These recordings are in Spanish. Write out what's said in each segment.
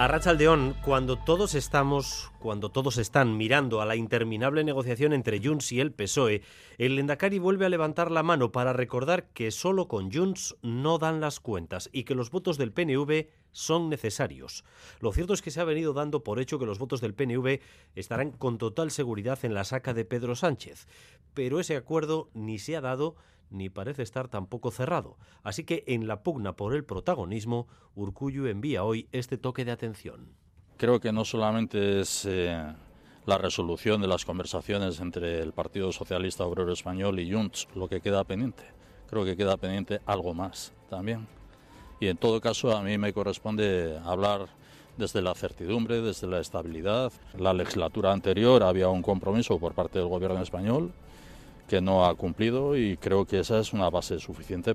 A Rachaldeón, cuando todos estamos, cuando todos están mirando a la interminable negociación entre Junts y el PSOE, el Lendakari vuelve a levantar la mano para recordar que solo con Junts no dan las cuentas y que los votos del PNV son necesarios. Lo cierto es que se ha venido dando por hecho que los votos del PNV estarán con total seguridad en la saca de Pedro Sánchez, pero ese acuerdo ni se ha dado ni parece estar tampoco cerrado. Así que en la pugna por el protagonismo, Urcuyu envía hoy este toque de atención. Creo que no solamente es eh, la resolución de las conversaciones entre el Partido Socialista Obrero Español y Junts lo que queda pendiente. Creo que queda pendiente algo más también. Y en todo caso a mí me corresponde hablar desde la certidumbre, desde la estabilidad. La legislatura anterior había un compromiso por parte del gobierno español que no ha cumplido y creo que esa es una base suficiente.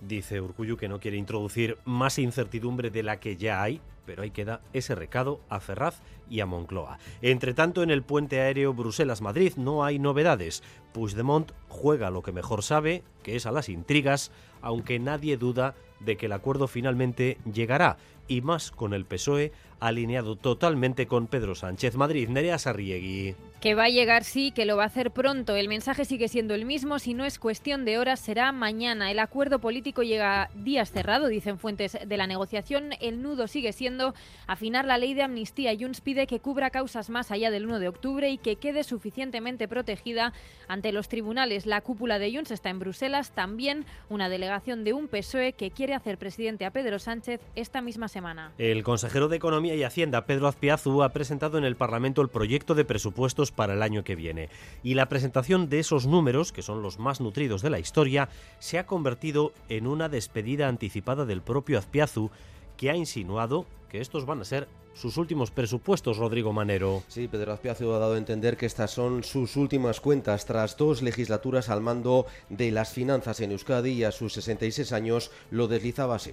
Dice Urcuyu que no quiere introducir más incertidumbre de la que ya hay, pero ahí queda ese recado a Ferraz y a Moncloa. Entre tanto, en el puente aéreo Bruselas-Madrid no hay novedades. Puigdemont juega lo que mejor sabe, que es a las intrigas, aunque nadie duda de que el acuerdo finalmente llegará, y más con el PSOE alineado totalmente con Pedro Sánchez. Madrid, Nerea Sarriegui. Que va a llegar, sí, que lo va a hacer pronto. El mensaje sigue siendo el mismo. Si no es cuestión de horas, será mañana. El acuerdo político llega días cerrado, dicen fuentes de la negociación. El nudo sigue siendo afinar la ley de amnistía. Junts pide que cubra causas más allá del 1 de octubre y que quede suficientemente protegida ante los tribunales. La cúpula de Junts está en Bruselas. También una delegación de un PSOE que quiere hacer presidente a Pedro Sánchez esta misma semana. El consejero de Economía y Hacienda, Pedro Azpiazu, ha presentado en el Parlamento el proyecto de presupuestos para el año que viene. Y la presentación de esos números, que son los más nutridos de la historia, se ha convertido en una despedida anticipada del propio Azpiazu, que ha insinuado que estos van a ser sus últimos presupuestos, Rodrigo Manero. Sí, Pedro Azpiazu ha dado a entender que estas son sus últimas cuentas tras dos legislaturas al mando de las finanzas en Euskadi y a sus 66 años lo deslizaba así.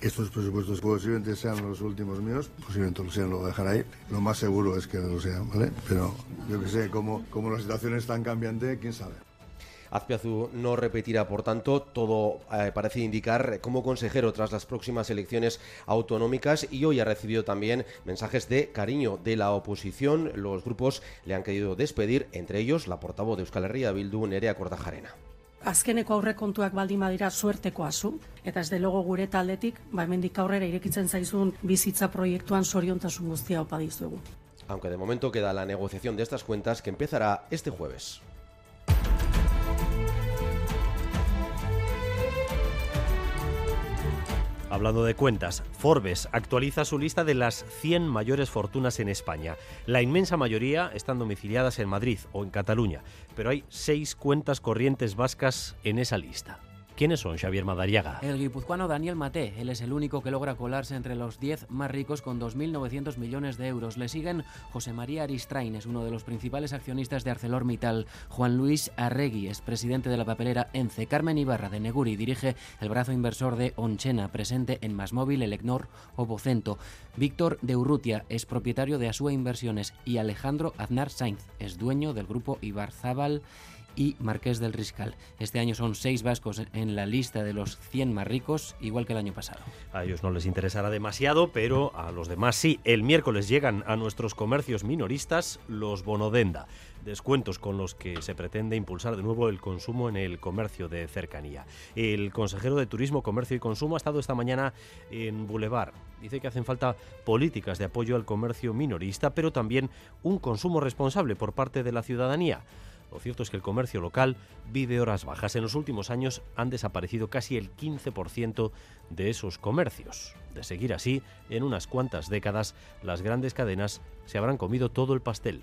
Estos presupuestos posiblemente sean los últimos míos, posiblemente lo sean, lo voy a dejar ahí. Lo más seguro es que lo sean, ¿vale? Pero yo que sé, como la situación es tan cambiante, quién sabe. Azpiazu no repetirá, por tanto, todo eh, parece indicar como consejero tras las próximas elecciones autonómicas y hoy ha recibido también mensajes de cariño de la oposición. Los grupos le han querido despedir, entre ellos la portavoz de Euskal Herria Bildu, Nerea Cortajarena. Azkeneko aurrekontuak baldin badira suertekoa zu, eta ez de logo gure taldetik, ba hemendik aurrera irekitzen zaizun bizitza proiektuan soriontasun guztia opa dizuegu. Aunque de momento queda la negociación de estas cuentas que empezará este jueves. Hablando de cuentas, Forbes actualiza su lista de las 100 mayores fortunas en España. La inmensa mayoría están domiciliadas en Madrid o en Cataluña, pero hay seis cuentas corrientes vascas en esa lista. ¿Quiénes son, Xavier Madariaga? El guipuzcoano Daniel Maté. Él es el único que logra colarse entre los 10 más ricos con 2.900 millones de euros. Le siguen José María Aristrain, es uno de los principales accionistas de ArcelorMittal. Juan Luis Arregui es presidente de la papelera ENCE. Carmen Ibarra, de Neguri, dirige el brazo inversor de Onchena, presente en Masmóvil, Elecnor o Vocento. Víctor de Urrutia es propietario de Asúa Inversiones. Y Alejandro Aznar Sainz es dueño del grupo Ibarzábal y Marqués del Riscal. Este año son seis vascos en la lista de los 100 más ricos, igual que el año pasado. A ellos no les interesará demasiado, pero a los demás sí. El miércoles llegan a nuestros comercios minoristas los Bonodenda, descuentos con los que se pretende impulsar de nuevo el consumo en el comercio de cercanía. El consejero de Turismo, Comercio y Consumo ha estado esta mañana en Boulevard. Dice que hacen falta políticas de apoyo al comercio minorista, pero también un consumo responsable por parte de la ciudadanía. Lo cierto es que el comercio local vive horas bajas. En los últimos años han desaparecido casi el 15% de esos comercios. De seguir así, en unas cuantas décadas, las grandes cadenas se habrán comido todo el pastel.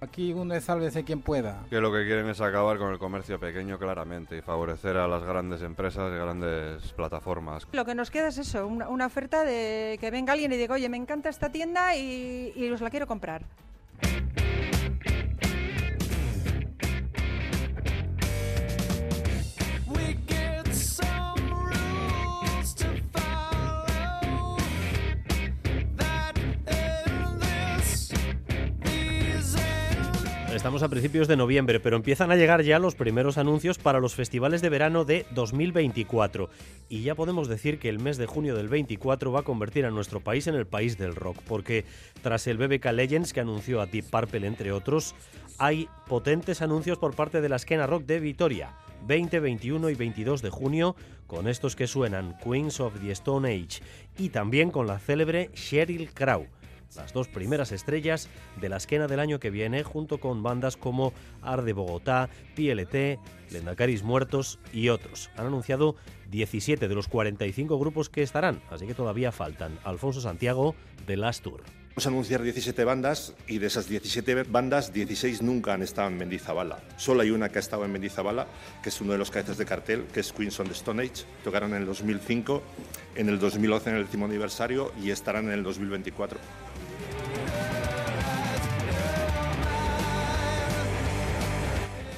Aquí uno es sálvese quien pueda. Que lo que quieren es acabar con el comercio pequeño claramente y favorecer a las grandes empresas y grandes plataformas. Lo que nos queda es eso, una, una oferta de que venga alguien y diga, oye, me encanta esta tienda y, y os la quiero comprar. Estamos a principios de noviembre, pero empiezan a llegar ya los primeros anuncios para los festivales de verano de 2024. Y ya podemos decir que el mes de junio del 24 va a convertir a nuestro país en el país del rock, porque tras el BBK Legends que anunció a Deep Purple, entre otros, hay potentes anuncios por parte de la esquena rock de Vitoria. 20, 21 y 22 de junio, con estos que suenan Queens of the Stone Age y también con la célebre Sheryl Crow las dos primeras estrellas de la esquena del año que viene, junto con bandas como Arde Bogotá, PLT, Lendacaris Muertos y otros. Han anunciado 17 de los 45 grupos que estarán, así que todavía faltan. Alfonso Santiago, de Last Tour. Vamos a anunciar 17 bandas y de esas 17 bandas, 16 nunca han estado en Mendizabala. Solo hay una que ha estado en Mendizabala, que es uno de los cabezas de cartel, que es Queens on the Stone Age. Tocaron en el 2005, en el 2011 en el décimo aniversario y estarán en el 2024.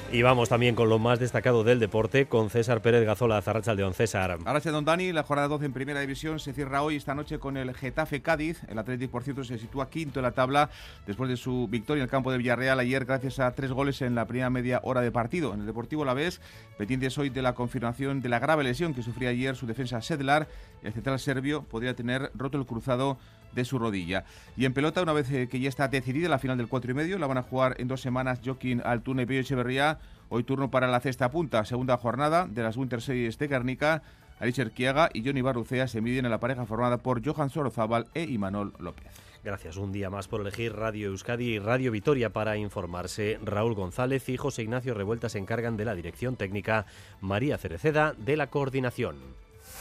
Y vamos también con lo más destacado del deporte, con César Pérez Gazola, Zarracha León. César. Don Dani. La jornada 12 en Primera División se cierra hoy, esta noche, con el Getafe Cádiz. El Atlético, por cierto, se sitúa quinto en la tabla después de su victoria en el campo de Villarreal ayer, gracias a tres goles en la primera media hora de partido. En el Deportivo La Vez, pendientes hoy de la confirmación de la grave lesión que sufría ayer su defensa Sedlar. El central serbio podría tener roto el cruzado de su rodilla. Y en pelota, una vez eh, que ya está decidida la final del 4 y medio, la van a jugar en dos semanas Joaquín Altuna y Echeverría. Hoy turno para la cesta punta, segunda jornada de las Winter Series de Guernica. Alicia Kiaga y Johnny Barrucea se miden en la pareja formada por Johan Sorozábal e Imanol López. Gracias un día más por elegir Radio Euskadi y Radio Vitoria para informarse. Raúl González y José Ignacio Revuelta se encargan de la dirección técnica, María Cereceda de la coordinación.